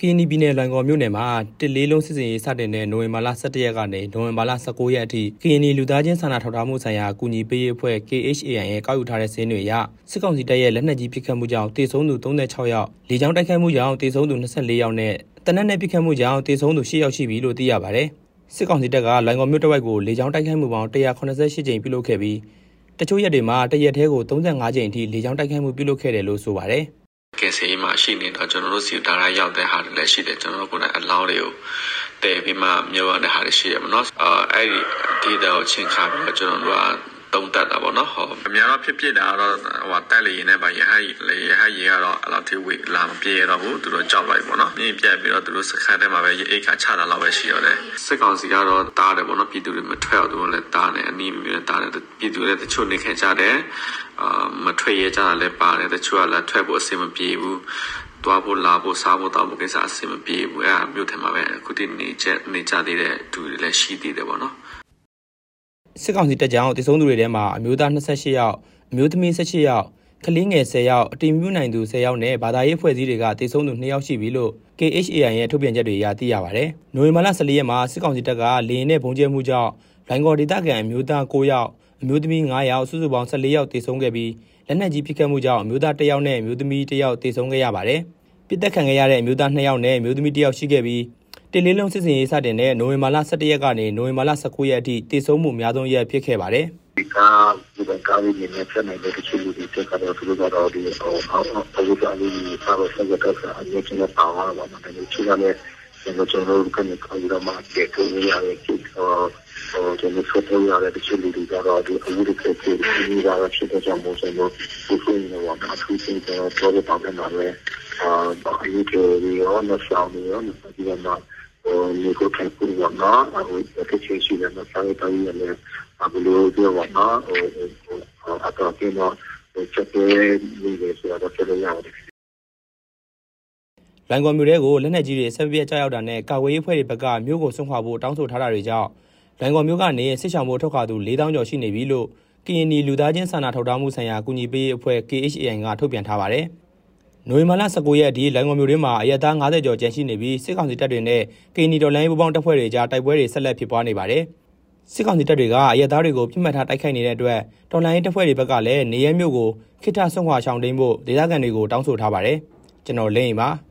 ကရင်ပြည်နယ်လွိုင်ကော်မြို့နယ်မှာတစ်လေးလုံးစစ်စင်ရေးစတင်တဲ့နိုဝင်ဘာလ17ရက်ကနေနိုဝင်ဘာလ19ရက်အထိကရင်လူသားချင်းစာနာထောက်ထားမှုဆိုင်ရာအကူအညီပေးရေးအဖွဲ့ KHAN ရဲ့ကောက်ယူထားတဲ့စင်းတွေအရစစ်ကောင်စီတပ်ရဲ့လက်နက်ကြီးပစ်ခတ်မှုကြောင့်တေဆုံးသူ36ယောက်လေကြောင်းတိုက်ခိုက်မှုကြောင့်တေဆုံးသူ24ယောက်နဲ့တနက်နဲ့ပစ်ခတ်မှုကြောင့်တေဆုံးသူ10ယောက်ရှိပြီလို့သိရပါတယ်စစ်ကောင်စီတပ်ကလွိုင်ကော်မြို့တဝိုက်ကိုလေကြောင်းတိုက်ခိုက်မှုပေါင်း188ကြိမ်ပြုလုပ်ခဲ့ပြီးတချို့ရက်တွေမှာတရက်သေးကို35ကြိမ်အထိလေကြောင်းတိုက်ခိုက်မှုပြုလုပ်ခဲ့တယ်လို့ဆိုပါတယ် ကင်ဆယ်မှာရှိနေတော့ကျွန်တော်တို့စီဒါရာရောက်တဲ့ဟာတွေလည်းရှိတယ်ကျွန်တော်တို့ကလည်းအလောင်းတွေကိုတည်ပြီးမှမြုပ်ရတဲ့ဟာတွေရှိရမနော်အဲအဲ့ဒီဒီတော့ချင်းခါပြီးတော့ကျွန်တော်တို့က တုံးတက်တာပေါ့နော်ဟောအများတော့ဖြစ်ဖြစ်တာတော့ဟိုတက်လေရင်လည်းဗာရဟလေရဟရေကတော့အဲ့လောက်ထိဝေးလာမပြေတော့ဘူးသူတို့ကြောက်လိုက်ပေါ့နော်မြင်ပြက်ပြီးတော့သူတို့စခန်းထဲမှာပဲအိတ်ခါချတာလောက်ပဲရှိရတယ်စစ်ကောင်စီကတော့တားတယ်ပေါ့နော်ပြည်သူတွေမထွက်အောင်သူတို့လည်းတားတယ်အနီးမျိုးတားတယ်ပြည်သူတွေတချို့နေခဲ့ကြတယ်အာမထွက်ရကြတာလည်းပါတယ်တချို့ကလည်းထွက်ဖို့အဆင်မပြေဘူးတွားဖို့လာဖို့စားဖို့တောက်ဖို့ကိစ္စအဆင်မပြေဘူးအဲ့အမျိုးထဲမှာပဲအခုတည်းနေချက်နေကြသေးတဲ့သူတွေလည်းရှိသေးတယ်ပေါ့နော် စစ်ကောင်စီတပ်ကြောင့်တည်ဆုံးသူတွေထဲမှာအမျိုးသား28ယောက်အမျိုးသမီး18ယောက်ကလေးငယ်10ယောက်အတိမြူနိုင်သူ10ယောက်နဲ့ဘာသာရေးဖွဲ့စည်းတွေကတည်ဆုံးသူ2ယောက်ရှိပြီလို့ KHAN ရဲ့ထုတ်ပြန်ချက်တွေအရသိရပါတယ်။နိုဝင်ဘာလ14ရက်မှာစစ်ကောင်စီတပ်ကလေရင်နဲ့ဘုံကျဲမှုကြောင့်လိုင်ကော်ဒေသခံအမျိုးသား9ယောက်အမျိုးသမီး9ယောက်စုစုပေါင်း14ယောက်တည်ဆုံးခဲ့ပြီးလက်နက်ကြီးပစ်ခတ်မှုကြောင့်အမျိုးသား1ယောက်နဲ့အမျိုးသမီး1ယောက်တည်ဆုံးခဲ့ရပါတယ်။ပစ်တက်ခံခဲ့ရတဲ့အမျိုးသား2ယောက်နဲ့အမျိုးသမီး1ယောက်ရှိခဲ့ပြီး တင်လေးလုံးစစ်စင်ရေးစတင်တဲ့နိုဝင်ဘာလ17ရက်ကနေနိုဝင်ဘာလ19ရက်အထိတည်ဆုံးမှုအများဆုံးရက်ဖြစ်ခဲ့ပါတယ်။ဒီကဒီကကားလေးနဲ့ဆက်နေတဲ့တချို့လူတွေတက်ကတော့သူတို့ကတော့ဒီဟိုအောက်အောက်ပူစာလေးတွေပါတော့ဆက်ကြတော့အမြင့်ချင်းပါဝါပါမှာတယ်ချို့ကလည်းကျွန်တော်တို့ကနေခေါ်ရမှာကျေထုံးရရဲ့ချိဟို ဟိုကျွန်တော်ဆက်ထုတ်ရတဲ့တချို့လူတွေကတော့ဒီအမှုတွေဖြစ်ပြီးဒီကဖြစ်တဲ့ကြောင့်မို့ကျွန်တော်ဒီလိုမျိုးတော့အထူးသဖြင့်ကျွန်တော်ပြောရပါမယ်နော်အာဘာလို့ဒီရောမဆောင်ရောဒီမှာနေကိုထိုင်ပူဝနာအခုတစ်ချက်ရှိတယ်မဆိုင်တိုင်းလည်းအဘလို့ပြောဝနာဟိုအတော့ကင်းတော့ချက်ပေးနေတယ်ဆိုတော့ဆက်လို့ရတယ်လိုင်ကွန်မြို့ထဲကိုလက်နက်ကြီးတွေဆက်ပြတ်ကြောက်တာနဲ့ကာဝေးရေးဖွဲ့တွေဘက်ကမြို့ကိုဆွန့်ခွာဖို့တောင်းဆိုထားတာတွေကြောင့် လိုင်ကွန်မြို့ကနေစစ်ဆောင်ဖို့ထွက်ခွာသူ4000ကျော်ရှိနေပြီလို့ကရင်နီလူသားချင်းစာနာထောက်ထားမှုဆိုင်ရာအကူအညီပေးရေးအဖွဲ့ KHAN ကထုတ်ပြန်ထားပါတယ်။နိုဝင်ဘာလ19ရက်အထိလိုင်ဝမ်မြို့တွင်းမှာအရက်သား90ကျော်ကျန်ရှိနေပြီးစစ်ကောင်စီတပ်တွေနဲ့ကင်နီတော်လိုင်းပူပေါင်းတပ်ဖွဲ့တွေကြားတိုက်ပွဲတွေဆက်လက်ဖြစ်ပွားနေပါတယ်။စစ်ကောင်စီတပ်တွေကအရက်သားတွေကိုပြစ်မှတ်ထားတိုက်ခိုက်နေတဲ့အတွက်တော်လိုင်းတပ်ဖွဲ့တွေဘက်ကလည်းနေရဲမြို့ကိုခိထဆွန့်ခွာချောင်းတိန်ဖို့ဒေသခံတွေကိုတောင်းဆိုထားပါတယ်။ကျွန်တော်လင်းရင်ပါ။